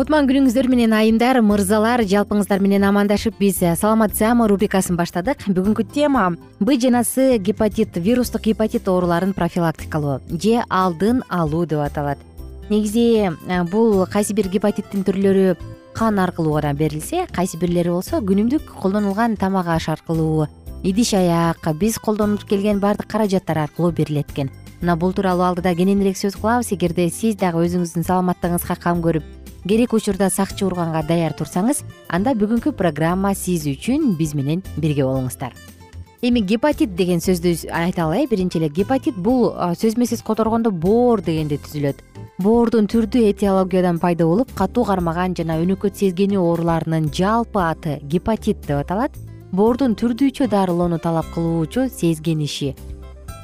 кутман күнүңүздөр менен айымдар мырзалар жалпыңыздар менен амандашып биз э, саламат саама рубрикасын баштадык. Бүгүнкү тема б жана с гепатит вирустук гепатит ооруларын профилактикалоо. Же алдын алуу деп аталат. Негизи э, бул кайсы бир гепатиттин түрлөрү кан аркылуу гана берилсе кайсы бирлери болсо күнүмдүк колдонулган тамак аш аркылуу идиш аяк биз колдонуп келген баардык каражаттар аркылуу берилет экен мына бул тууралуу алдыда кененирээк сөз кылабыз. Эгерде сиз дагы өзүңүздүн саламаттыгыңызга кам көрүп керек учурда сакчы урганга даяр турсаңыз анда бүгүнкү программа сиз үчүн биз менен бирге болуңуздар. Эми гепатит деген сөздү айталы э биринчи эле гепатит бул сөз менен сөз которгондо боор дегенде түзүлөт. Боордун түрдүү этиологиядан пайда болуп катуу кармаган жана өнөкөт сезгенүү ооруларынын жалпы аты гепатит деп аталат. Боордун түрдүүчө дарылоону талап кылуучу сезгениши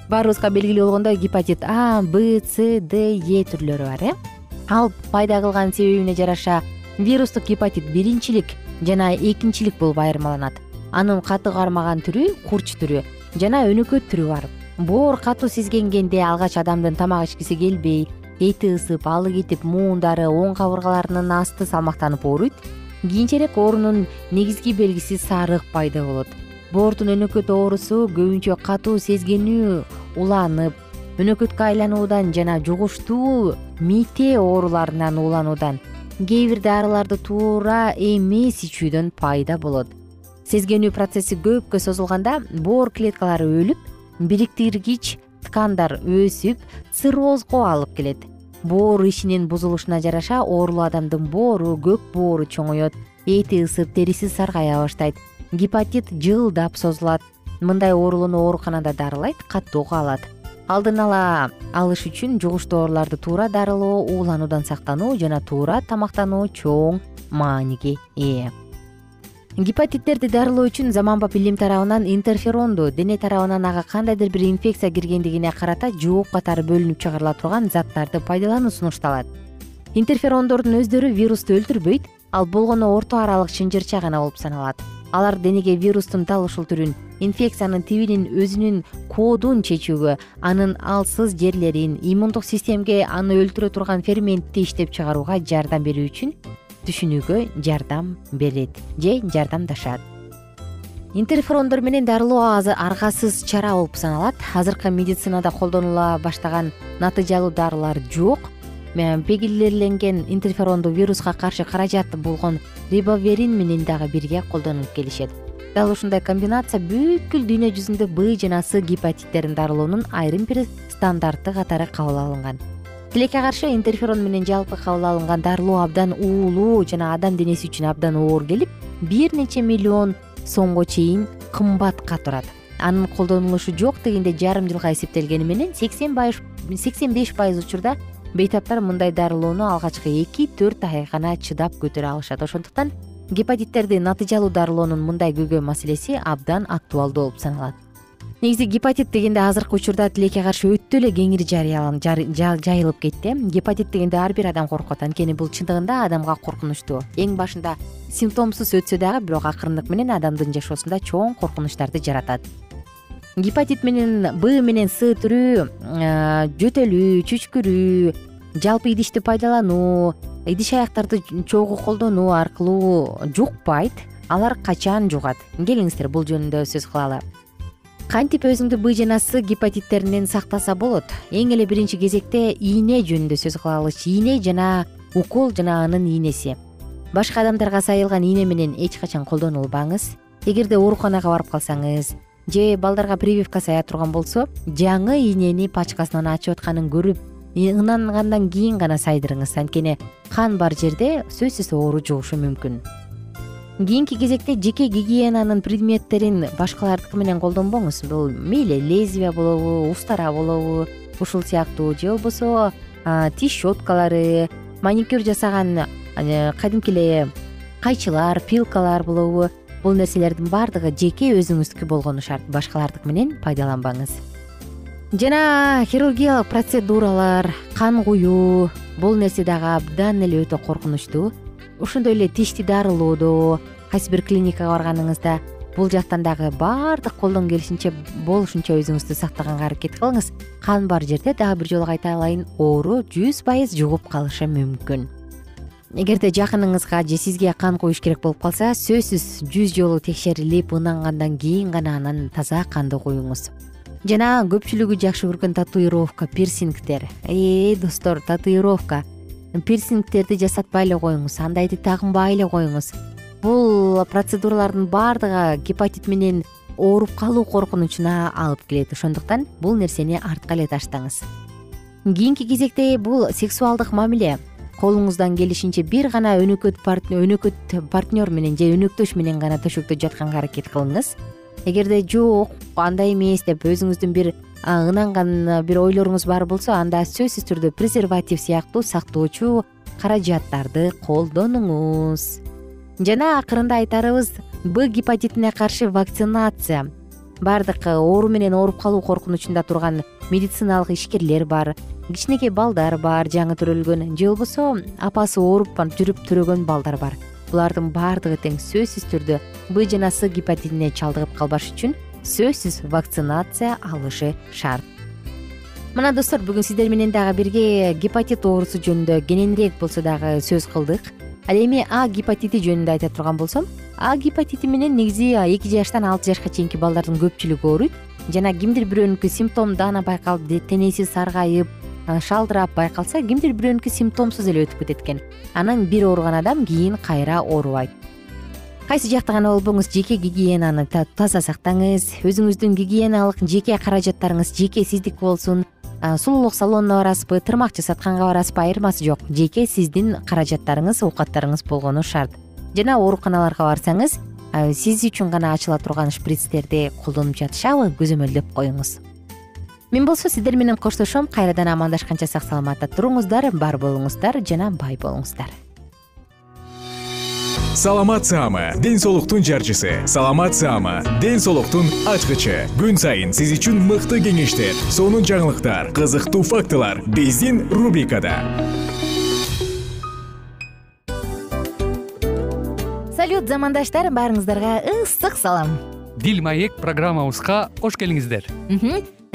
баарыбызга белгилүү болгондой гепатит а б с д е түрлөрү бар э ал пайда кылган себебине жараша вирустук гепатит биринчилик жана экинчилик болуп айырмаланат анын катуу кармаган түрү курч түрү жана өнөкөт түрү бар. Боор катуу сезгенгенде алгач адамдын тамак ичкиси келбей эти ысып алы кетип муундары оң кабыргаларынын асты салмактанып ооруйт. Кийинчерээк оорунун негизги белгиси сарык пайда болот. Боордун өнөкөт оорусу көбүнчө катуу сезгенүү уланып өнөкөткө айлануудан жана жугуштуу мите ооруларынан уулануудан кээ бир дарыларды туура эмес ичүүдөн пайда болот. Сезгенүү процесси көпкө созулганда боор клеткалары өлүп бириктиргич ткандар өсүп циррозго алып келет. Боор ишинин бузулушуна жараша оорулуу адамдын боору көк боору чоңоет. Эти ысып териси саргая баштайт. Гепатит жылдап созулат. Мындай оорулууну ооруканада дарылайт каттоого алат алдын ала алыш үчүн жугуштуу ооруларды туура дарылоо уулануудан сактануу жана туура тамактануу чоң мааниге ээ. Гепатиттерди дарылоо үчүн заманбап илим тарабынан интерферонду дене тарабынан ага кандайдыр бир инфекция киргендигине карата жооп катары бөлүнүп чыгарыла турган заттарды пайдалануу сунушталат. Интерферондордун өздөрү вирусту өлтүрбөйт ал болгону орто аралык шынжырча гана болуп саналат. Алар денеге вирустун тал ушул түрүн инфекциянын тибинин өзүнүн кодун чечүүгө анын алсыз жерлерин иммундук системге аны өлтүрө турган ферментти иштеп чыгарууга жардам берүү үчүн түшүнүүгө жардам берет же жардамдашат. Интерферондор менен дарылоо аргасыз чара болуп саналат. Азыркы медицинада колдонула баштаган натыйжалуу дарылар жок. Пегиллерленген интерферондуу вируска каршы каражат болгон рибоверин менен дагы бирге колдонулуп келишет дал ушундай комбинация бүткүл дүйнө жүзүндө б жана с гепатиттерин дарылоонун айрым бир стандарты катары кабыл алынган. Тилекке каршы интерферон менен жалпы кабыл алынган дарылоо абдан уулуу жана адам денеси үчүн абдан оор келип бир нече миллион сомго чейин кымбатка турат. Анын колдонулушу жок дегенде жарым жылга эсептелгени менен сексен сексен беш пайыз учурда бейтаптар мындай дарылоону алгачкы эки төрт ай гана чыдап көтөрө алышат. Ошондуктан гепатиттерди натыйжалуу дарылоонун мындай көйгөй маселеси абдан актуалдуу болуп саналат. Негизи гепатит дегенде азыркы учурда тилекке каршы өтө эле кеңири жайылып кетти. Э гепатит дегенде ар бир адам коркот. Анткени бул чындыгында адамга коркунучтуу эң башында симптомсуз өтсө дагы бирок акырындык менен адамдын жашоосунда чоң коркунучтарды жаратат. Гепатит менен б менен с түрү жөтөлүү чүчкүрүү жалпы идишти пайдалануу идиш аяктарды чогуу колдонуу аркылуу жукпайт алар качан жугат? Келиңиздер бул жөнүндө сөз кылалы. Кантип өзүңдү б жана с гепатиттеринен сактаса болот? Эң эле биринчи кезекте ийне жөнүндө сөз кылалычы ийне жана укол жана анын ийнеси башка адамдарга сайылган ийне менен эч качан колдонулбаңыз. Эгерде ооруканага барып калсаңыз же балдарга прививка сая турган болсо жаңы ийнени пачкасынан ачып атканын көрүп ынангандан кийин гана сайдырыңыз. Анткени кан бар жерде сөзсүз оору жугушу мүмкүн. Кийинки кезекте жеке гигиенанын предметтерин башкалардыкы менен колдонбоңуз. Бул мейли лезвие болобу устара болобу ушул сыяктуу же болбосо тиш щеткалары маникюр жасаган кадимки эле кайчылар пилкалар болобу. Бул нерселердин баардыгы жеке өзүңүздүкү болгону шарт. Башкалардыкы менен пайдаланбаңыз жана хирургиялык процедуралар кан куюу бул нерсе дагы абдан эле өтө коркунучтуу ошондой эле тишти дарылоодо кайсы бир клиникага барганыңызда бул жактан дагы баардык колдон келишинче болушунча өзүңүздү сактаганга аракет кылыңыз. Кан бар жерде дагы бир жолу кайталайын оору жүз пайыз жугуп калышы мүмкүн. Эгерде жакыныңызга же сизге кан куюш керек болуп калса сөзсүз жүз жолу текшерилип ынангандан кийин гана анан таза канды куюңуз жана көпчүлүгү жакшы көргөн татуировка пирсингтер э достор татуировка. Пирсингтерди жасатпай эле коюңуз андайды тагынбай эле коюңуз. Бул процедуралардын баардыгы гепатит менен ооруп калуу коркунучуна алып келет. Ошондуктан бул нерсени артка эле таштаңыз. Кийинки кезекте бул сексуалдык мамиле. Колуңуздан келишинче бир гана өнөкөт өнөкөт партнер менен же өнөктөш менен гана төшөктө жатканга аракет кылыңыз эгерде жок андай эмес деп өзүңүздүн бир ынанган бир ойлоруңуз бар болсо анда сөзсүз түрдө презерватив сыяктуу сактоочу каражаттарды колдонуңуз. Жана акырында айтарыбыз б гепатитине каршы вакцинация. Баардык оору менен ооруп калуу коркунучунда турган медициналык ишкерлер бар кичинекей балдар бар жаңы төрөлгөн же болбосо апасы ооруп жүрүп төрөгөн балдар бар булардын баардыгы тең сөзсүз түрдө б жана с гепатитине чалдыгып калбаш үчүн сөзсүз вакцинация алышы шарт. Мына достор бүгүн сиздер менен дагы бирге гепатит оорусу жөнүндө кененирээк болсо дагы сөз кылдык. Ал эми а гепатити жөнүндө айта турган болсом а гепатити менен негизи эки жаштан алты жашка чейинки балдардын көпчүлүгү ооруйт. Жана кимдир бирөөнүкү симптом даана байкалып денеси саргайып шалдырап байкалса кимдир бирөөнүкү симптомсуз эле өтүп кетет экен. Анан бир ооруган адам кийин кайра оорубайт кайсы жакта гана болбоңуз жеке гигиенаны таза сактаңыз өзүңүздүн гигиеналык жеке каражаттарыңыз жеке сиздики болсун. Сулуулук салонуна барасызбы тырмак жасатканга барасызбы айырмасы жок. Жеке сиздин каражаттарыңыз оокаттарыңыз болгону шарт. Жана ооруканаларга барсаңыз сиз үчүн гана ачыла турган шприцтерди колдонуп жатышабы көзөмөлдөп коюңуз мен болсо сиздер менен коштошом кайрадан амандашканча сак саламатта туруңуздар бар болуңуздар жана бай болуңуздар. Саламат саама ден соолуктун жарчысы. Саламат саама ден соолуктун ачкычы. Күн сайын сиз үчүн мыкты кеңештер сонун жаңылыктар кызыктуу фактылар биздин рубрикада. Салют замандаштар баарыңыздарга ысык салам. Дил маек программабызга кош келиңиздер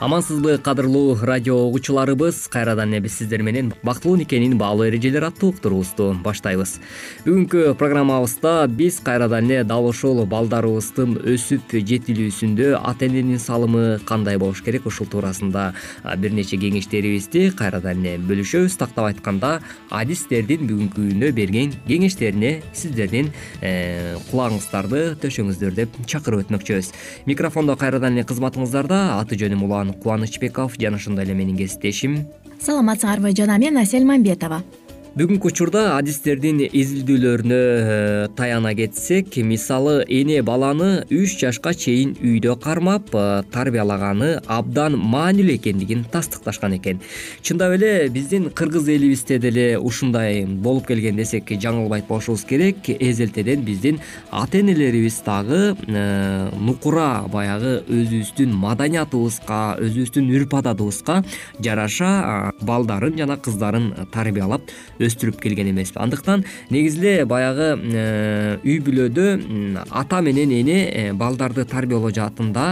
амансызбы кадырлуу радио угуучуларыбыз. Кайрадан эле биз сиздер менен бактылуу никенин баалуу эрежелери аттуу уктуруубузду баштайбыз. Бүгүнкү программабызда биз кайрадан эле дал ушул балдарыбыздын өсүп жетилүүсүндө ата эненин салымы кандай болуш керек ушул туурасында бир нече кеңештерибизди кайрадан эле бөлүшөбүз. Тактап айтканда адистердин бүгүнкү күнүнө берген кеңештерине сиздердин э, кулагыңыздарды төшөңүздөр деп чакырып өтмөкчүбүз. Микрофондо кайрадан эле кызматыңыздарда аты жөнүм улан кубанычбеков жана ошондой эле менин кесиптешим. Саламатсыңарбы жана мен асель мамбетова бүгүнкү учурда адистердин изилдөөлөрүнө э, таяна кетсек мисалы эне баланы үч жашка чейин үйдө кармап э, тарбиялаганы абдан маанилүү экендигин тастыкташкан экен. Чындап эле биздин кыргыз элибизде деле ушундай болуп келген десек жаңылбайт болушубуз керек. Эзелтеден биздин ата энелерибиз дагы э, нукура баягы өзүбүздүн маданиятыбызга өзүбүздүн үрп адатыбызга жараша балдарын жана кыздарын тарбиялап өстүрүп келген эмеспи. Андыктан негизи эле баягы э, үй бүлөдө ата менен эне э, балдарды тарбиялоо жаатында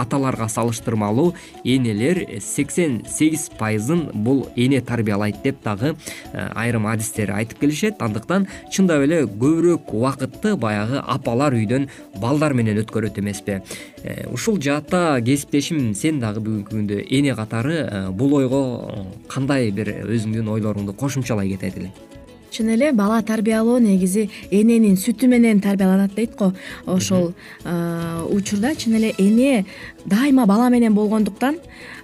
аталарга салыштырмалуу энелер сексен сегиз пайызын бул эне тарбиялайт деп дагы э, айрым адистер айтып келишет. Андыктан чындап эле көбүрөөк убакытты баягы апалар үйдөн балдар менен өткөрөт эмеспи ушул жаатта кесиптешим сен дагы бүгүнкү күндө эне катары бул ойго кандай бир өзүңдүн ойлоруңду кошумчалай кетет чын эле бала тарбиялоо негизи эненин сүтү менен тарбияланат дейт го. Ошол учурда чын эле эне дайыма бала менен болгондуктан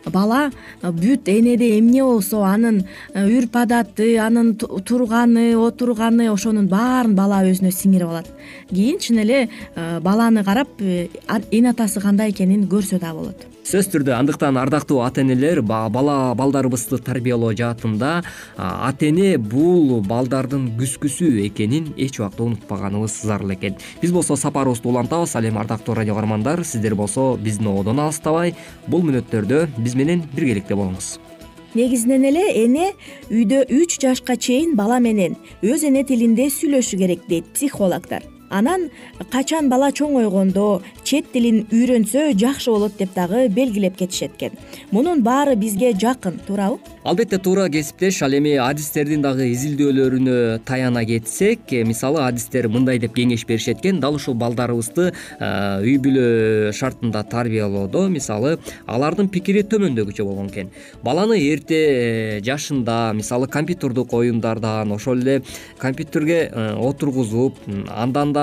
бала бүт энеде эмне болсо анын үрп адаты анын турганы отурганы ошонун баарын бала өзүнө сиңирип алат. Кийин чын эле баланы карап эне атасы кандай экенин көрсө да болот сөзсүз түрдө андыктан ардактуу ата энелер бала балдарыбызды тарбиялоо жаатында ата эне бул балдардын күзгүсү экенин эч убакта унутпаганыбыз зарыл экен. Биз болсо сапарыбызды улантабыз ал эми ардактуу радио каармандар сиздер болсо биздин ободон алыстабай. Бул мүнөттөрдө биз менен биргеликте болуңуз. Негизинен эле эне үйдө үч жашка чейин бала менен өз эне тилинде сүйлөшү керек дейт психологдор анан качан бала чоңойгондо чет тилин үйрөнсө жакшы болот деп дагы белгилеп кетишет экен мунун баары бизге жакын туурабы албетте туура кесиптеш ал эми адистердин дагы изилдөөлөрүнө таяна кетсек э, мисалы адистер мындай деп кеңеш беришет экен дал ушул балдарыбызды э, үй бүлө шартында тарбиялоодо мисалы алардын пикири төмөндөгүчө болгон экен. Баланы эрте э, жашында мисалы компьютердук оюндардан ошол эле компьютерге отургузуп андан да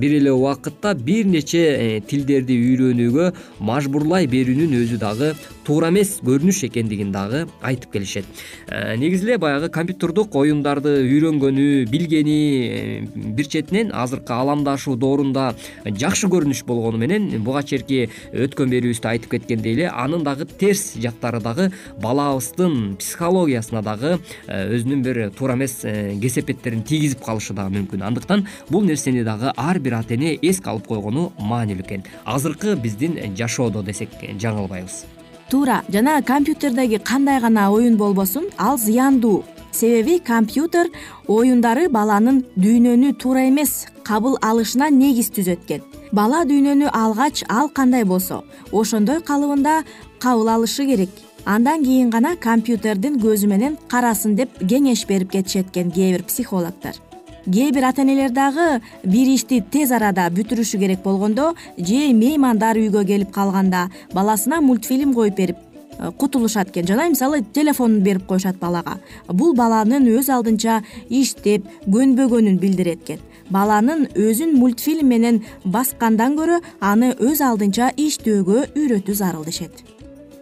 бир эле убакытта бир нече э, тилдерди үйрөнүүгө мажбурлай берүүнүн өзү дагы туура эмес көрүнүш экендигин дагы айтып келишет. Э, негизи эле баягы компьютердук оюндарды үйрөнгөнү билгени э, бир четинен азыркы ааламдашуу доорунда жакшы көрүнүш болгону менен буга чейинки өткөн берүүбүздө айтып кеткендей эле анын дагы терс жактары дагы балабыздын психологиясына дагы өзүнүн бир туура эмес кесепеттерин тийгизип калышы дагы мүмкүн. Андыктан бул нерсе дагы ар бир ата эне эске алып койгону маанилүү экен. Азыркы биздин жашоодо десек жаңылбайбыз. Туура жана компьютердеги кандай гана оюн болбосун ал зыяндуу. Себеби компьютер оюндары баланын дүйнөнү туура эмес кабыл алышына негиз түзөт экен бала дүйнөнү алгач ал кандай болсо ошондой калыбында кабыл алышы керек. Андан кийин гана компьютердин көзү менен карасын деп кеңеш берип кетишет экен кээ бир психологдор кээ бир ата энелер дагы бир ишти тез арада бүтүрүшү керек болгондо же меймандар үйгө келип калганда баласына мультфильм коюп берип э, кутулушат экен. Жана мисалы телефонун берип коюшат балага. Бул баланын өз алдынча иштеп көнбөгөнүн билдирет экен. Баланын өзүн мультфильм менен баскандан көрө аны өз алдынча иштөөгө үйрөтүү зарыл дешет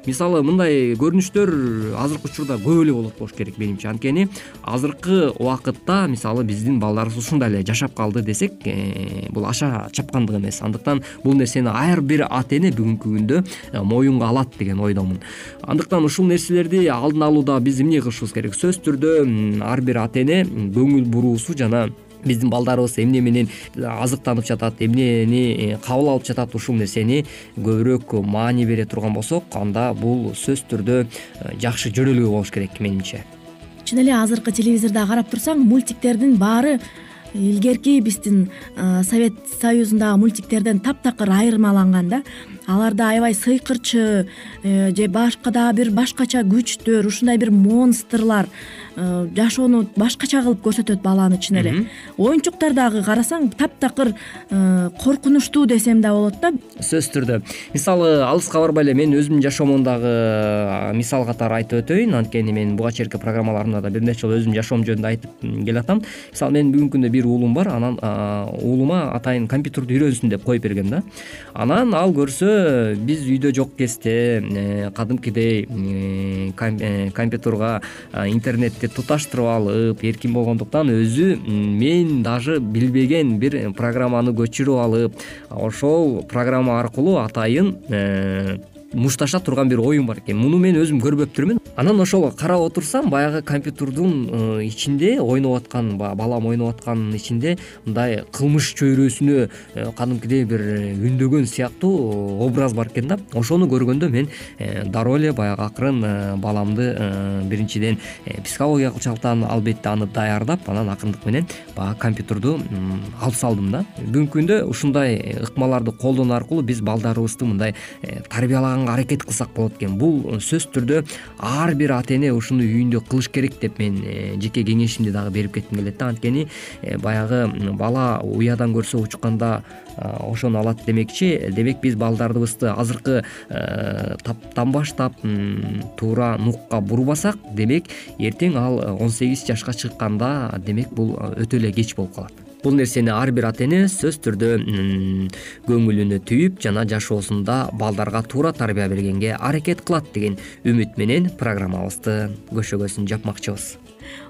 мисалы мындай көрүнүштөр азыркы учурда көп эле болот болуш керек менимче анткени азыркы убакытта мисалы биздин балдарыбыз ушундай эле жашап калды десек э, бул аша чапкандык эмес. Андыктан бул нерсени ар бир ата эне бүгүнкү күндө э, моюнга алат деген ойдомун. Андыктан ушул нерселерди алдын алууда биз эмне кылышыбыз керек? Сөзсүз түрдө ар бир ата эне көңүл буруусу жана биздин балдарыбыз эмне менен азыктанып жатат эмнени э, кабыл алып жатат ушул нерсени көбүрөөк маани бере турган болсок анда бул сөзсүз түрдө э, жакшы жөнөлгө болуш керек менимче. Чын эле азыркы телевизордо карап турсаң мультиктердин баары илгерки биздин э, совет союзундагы мультиктерден таптакыр айырмаланган да. Аларда аябай сыйкырчы же башка дагы бир башкача күчтөр ушундай бир монстрлар жашоону башкача кылып көрсөтөт баланы чын эле. Оюнчуктар дагы карасаң таптакыр э, коркунучтуу десем да болот да. Сөзсүз түрдө. Мисалы алыска барбай эле менин өзүмдүн жашоомдун дагы мисал катары айтып өтөйүн. Анткени мен буга чейинки программаларымда да бир нече жолу өзүмдүн жашоом жөнүндө айтып келатам мисалы менин бүгүнкү күндө бир уулум бар. Анан уулума атайын компьютерди үйрөнсүн деп коюп бергем да. Анан ал көрсө биз үйдө жок кезде э, кадимкидей компьютерга интернетти туташтырып алып эркин болгондуктан өзү мен даже билбеген бир программаны көчүрүп алып ошол программа аркылуу атайын э, мушташа турган бир оюн бар экен. Муну мен өзүм көрбөптүрмүн анан ошол карап отурсам баягы компьютердун э, ичинде ойноп аткан баягы балам ойноп аткандын ичинде мындай кылмыш чөйрөсүнө э, кадимкидей бир үндөгөн сыяктуу образ бар экен да. Ошону көргөндө мен э, дароо эле баягы акырын баламды биринчиден психология кылчалыктан албетте аны даярдап анан акырындык менен баягы компьютерду алып салдым да. Бүгүнкү күндө ушундай ыкмаларды колдонуу аркылуу биз балдарыбызды мындай тарбиялаган аракет кылсак болот экен. Бул сөзсүз түрдө ар бир ата эне ушуну үйүндө кылыш керек деп мен э, жеке кеңешимди дагы берип кетким келет да. Анткени э, баягы бала уядан көрсө учканда ошону алат демекчи. Демек биз балдарыбызды азыркы э, таптан баштап туура нукка бурбасак демек эртең ал он сегиз жашка чыкканда демек бул өтө эле кеч болуп калат бул нерсени ар бир ата эне сөзсүз түрдө көңүлүнө түйүп жана жашоосунда балдарга туура тарбия бергенге аракет кылат деген үмүт менен программабыздын көшөгөсүн жапмакчыбыз.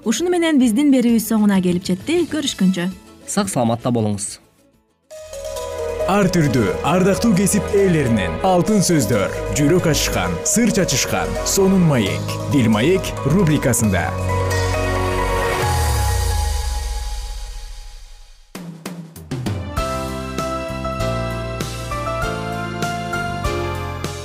Ушуну менен биздин берүүбүз соңуна келип жетти. Көрүшкөнчө. Сак саламатта болуңуз. Ар түрдүү ардактуу кесип ээлеринен алтын сөздөр жүрөк ачышкан сыр чачышкан сонун маек бил маек рубрикасында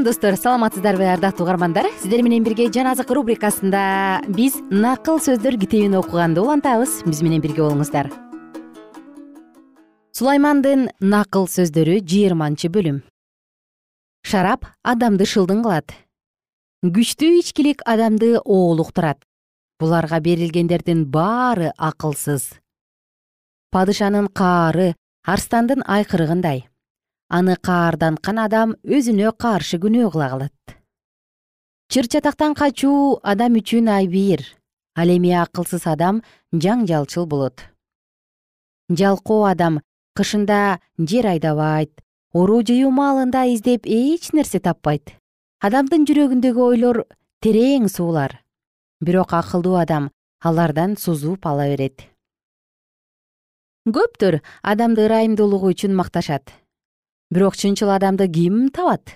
салам достор саламатсыздарбы ардактуу угармандар? Сиздер менен бирге жан азык рубрикасында биз накыл сөздөр китебин окуганды улантабыз. Биз менен бирге болуңуздар. Сулаймандын накыл сөздөрү жыйырманчы бөлүм. Шарап адамды шылдың кылат. Күчтүү ичкилик адамды оолуктурат. Буларга берилгендердин баары акылсыз. Падышанын каары арстандын айкырыгындай аны каарданткан адам өзүнө каршы күнөө кыла калат. Чыр чатактан качуу адам үчүн айбийир ал эми акылсыз адам жаңжалчыл болот. Жалкоо адам кышында жер айдабайт уруу жыюу маалында издеп эч нерсе таппайт. Адамдын жүрөгүндөгү ойлор терең суулар. Бирок акылдуу адам алардан сузуп ала берет. Көптөр адамды ырайымдуулугу үчүн макташат бирок чынчыл адамды ким табат?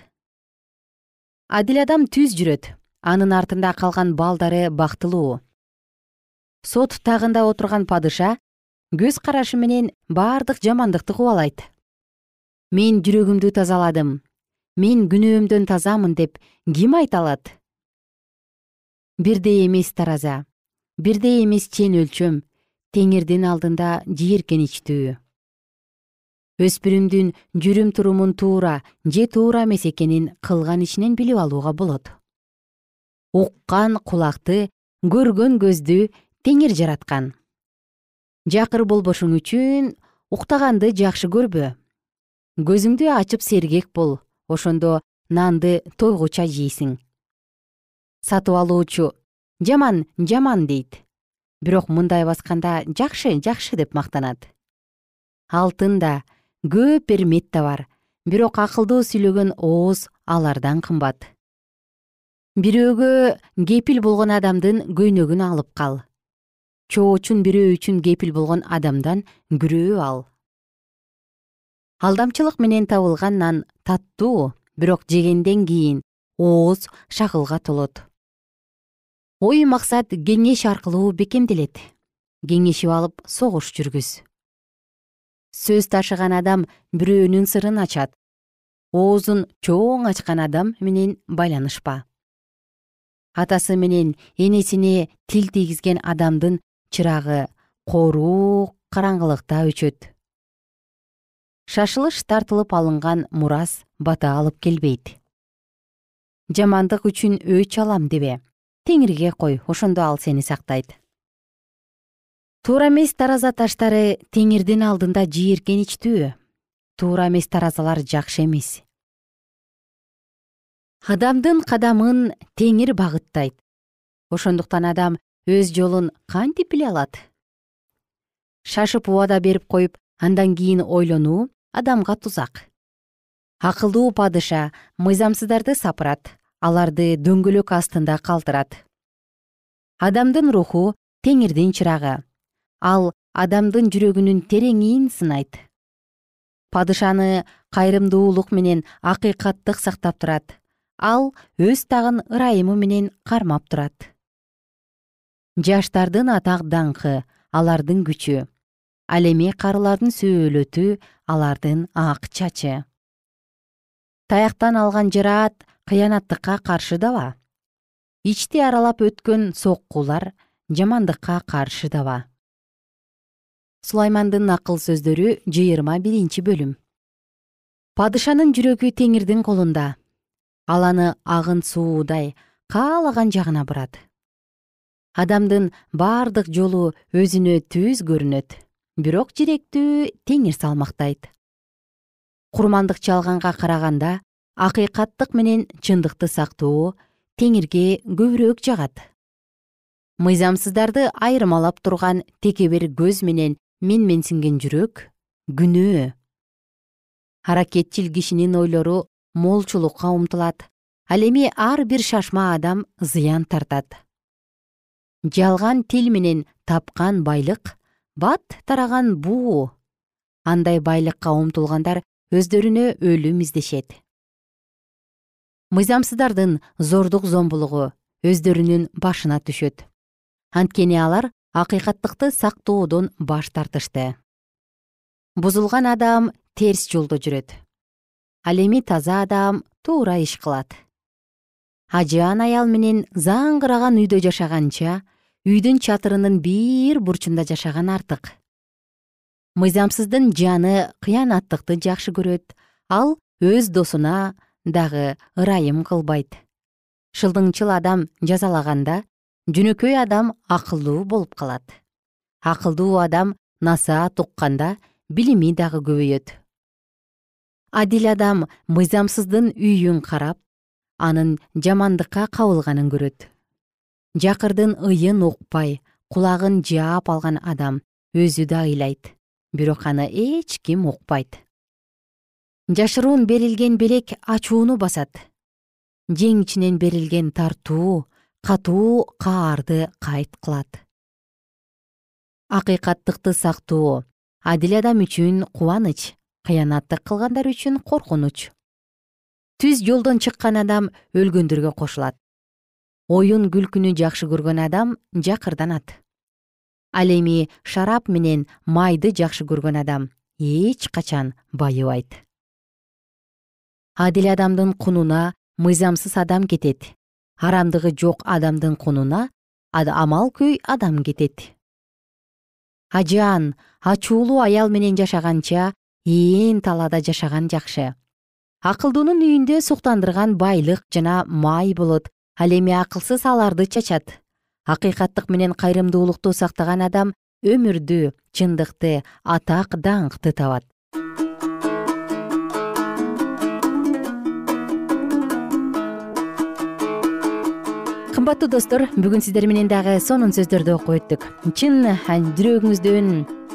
Адил адам түз жүрөт анын артында калган балдары бактылуу. Сот тагында отурган падыша көз карашы менен бардык жамандыкты кубалайт. Мен жүрөгүмдү тазаладым мен күнөөмдөн тазамын деп ким айта алат? Бирдей эмес тараза бирдей эмес чен өлчөм теңирдин алдында жийиркеничтүү өспүрүмдүн жүрүм турумун туура же туура эмес экенин кылган ишинен билип алууга болот. Уккан кулакты көргөн көздү теңир жараткан. Жакыр болбошуң үчүн уктаганды жакшы көрбө көзүңдү ачып сергек бол ошондо нанды тойгуча жейсиң. Сатып алуучу жаман жаман дейт. Бирок мындай басканда жакшы жакшы деп мактанат. Алтында көп эрмет да бар бирок акылдуу сүйлөгөн ооз алардан кымбат. Бирөөгө кепил болгон адамдын көйнөгүн алып кал. Чоочун бирөө үчүн кепил болгон адамдан күрөө ал. Алдамчылык менен табылган нан таттуу бирок жегенден кийин ооз шакылга толот. Ой максат кеңеш аркылуу бекемделет. Кеңешип алып согуш жүргүз сөз ташыган адам бирөөнүн сырын ачат. Оозун чоң ачкан адам менен байланышпа. Атасы менен энесине тил тийгизген адамдын чырагы коруу караңгылыкта өчөт. Шашылыш тартылып алынган мурас бата алып келбейт. Жамандык үчүн өч алам дебе. Теңирге кой ошондо ал сени сактайт туура эмес тараза таштары теңирдин алдында жийиркеничтүү туура эмес таразалар жакшы эмес. Адамдын кадамын теңир багыттайт. Ошондуктан адам өз жолун кантип биле алат. Шашып убада берип коюп андан кийин ойлонуу адамга тузак. Акылдуу падыша мыйзамсыздарды сапырат аларды дөңгөлөк астында калтырат. Адамдын руху теңирдин чырагы ал адамдын жүрөгүнүн тереңин сынайт. Падышаны кайрымдуулук менен акыйкаттык сактап турат. Ал өз тагын ырайымы менен кармап турат. Жаштардын атак даңкы алардын күчү. Ал эми карылардын сөөлөтү алардын ак чачы. Таяктан алган жараат кыянаттыкка каршы даба ичти аралап өткөн соккулар жамандыкка каршы даба сулаймандын акыл сөздөрү жыйырма биринчи бөлүм. Падышанын жүрөгү теңирдин колунда. Ал аны агын суудай каалаган жагына бурат. Адамдын бардык жолу өзүнө түз көрүнөт бирок жиректүү теңир салмактайт. Курмандык чалганга караганда акыйкаттык менен чындыкты сактоо теңирге көбүрөөк жагат. Мыйзамсыздарды айырмалап турган текебер көз менен менменсинген жүрөк күнөө аракетчил кишинин ойлору молчулукка умтулат. Ал эми ар бир шашма адам зыян тартат. Жалган тил менен тапкан байлык бат тараган буу. Андай байлыкка умтулгандар өздөрүнө өлүм издешет. Мыйзамсыздардын зордук зомбулугу өздөрүнүн башына түшөт. Анткени алар акыйкаттыкты сактоодон баш тартышты. Бузулган адам терс жолдо жүрөт. Ал эми таза адам туура иш кылат. Ажыаан аял менен заңгыраган үйдө жашаганча үйдүн чатырынын бир бурчунда жашаган артык. Мыйзамсыздын жаны кыянаттыкты жакшы көрөт ал өз досуна дагы ырайым кылбайт. Шылдыңчыл адам жазалаганда жөнөкөй адам акылдуу болуп калат. Акылдуу адам насаат укканда билими дагы көбөйөт. Адил адам мыйзамсыздын үйүн карап анын жамандыкка кабылганын көрөт. Жакырдын ыйын укпай кулагын жаап алган адам өзү да ыйлайт бирок аны эч ким укпайт. Жашыруун берилген белек ачууну басат. Жең ичинен берилген тартуу катуу каарды кайт кылат. Акыйкаттыкты сактоо. Адил адам үчүн кубаныч кыянаттык кылгандар үчүн коркунуч. Түз жолдон чыккан адам өлгөндөргө кошулат. Оюн күлкүнү жакшы көргөн адам жакырданат. Ал эми шарап менен майды жакшы көргөн адам эч качан байыбайт адил адамдын кунуна мыйзамсыз адам кетет арамдыгы жок адамдын кунуна амал күй адам кетет. Ажаан ачуулуу аял менен жашаганча ээн талаада жашаган жакшы. Акылдуунун үйүндө суктандырган байлык жана май болот ал эми акылсыз аларды чачат. Акыйкаттык менен кайрымдуулукту сактаган адам өмүрдү чындыкты атак даңкты табат кымбаттуу достор бүгүн сиздер менен дагы сонун сөздөрдү окуп өттүк. Чын жүрөгүңүздөн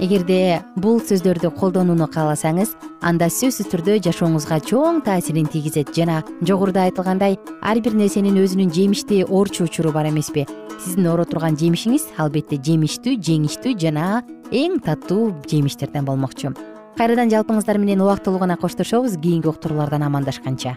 эгерде бул сөздөрдү колдонууну кааласаңыз анда сөзсүз түрдө жашооңузга чоң таасирин тийгизет. Жана жогоруда айтылгандай ар бир нерсенин өзүнүн жемиштүү орчу учуру бар эмеспи. Сиздин оро турган жемишиңиз албетте жемиштүү жеңиштүү жана эң таттуу жемиштерден болмокчу. Кайрадан жалпыңыздар менен убактылуу гана коштошобуз кийинки уктуруулардан амандашканча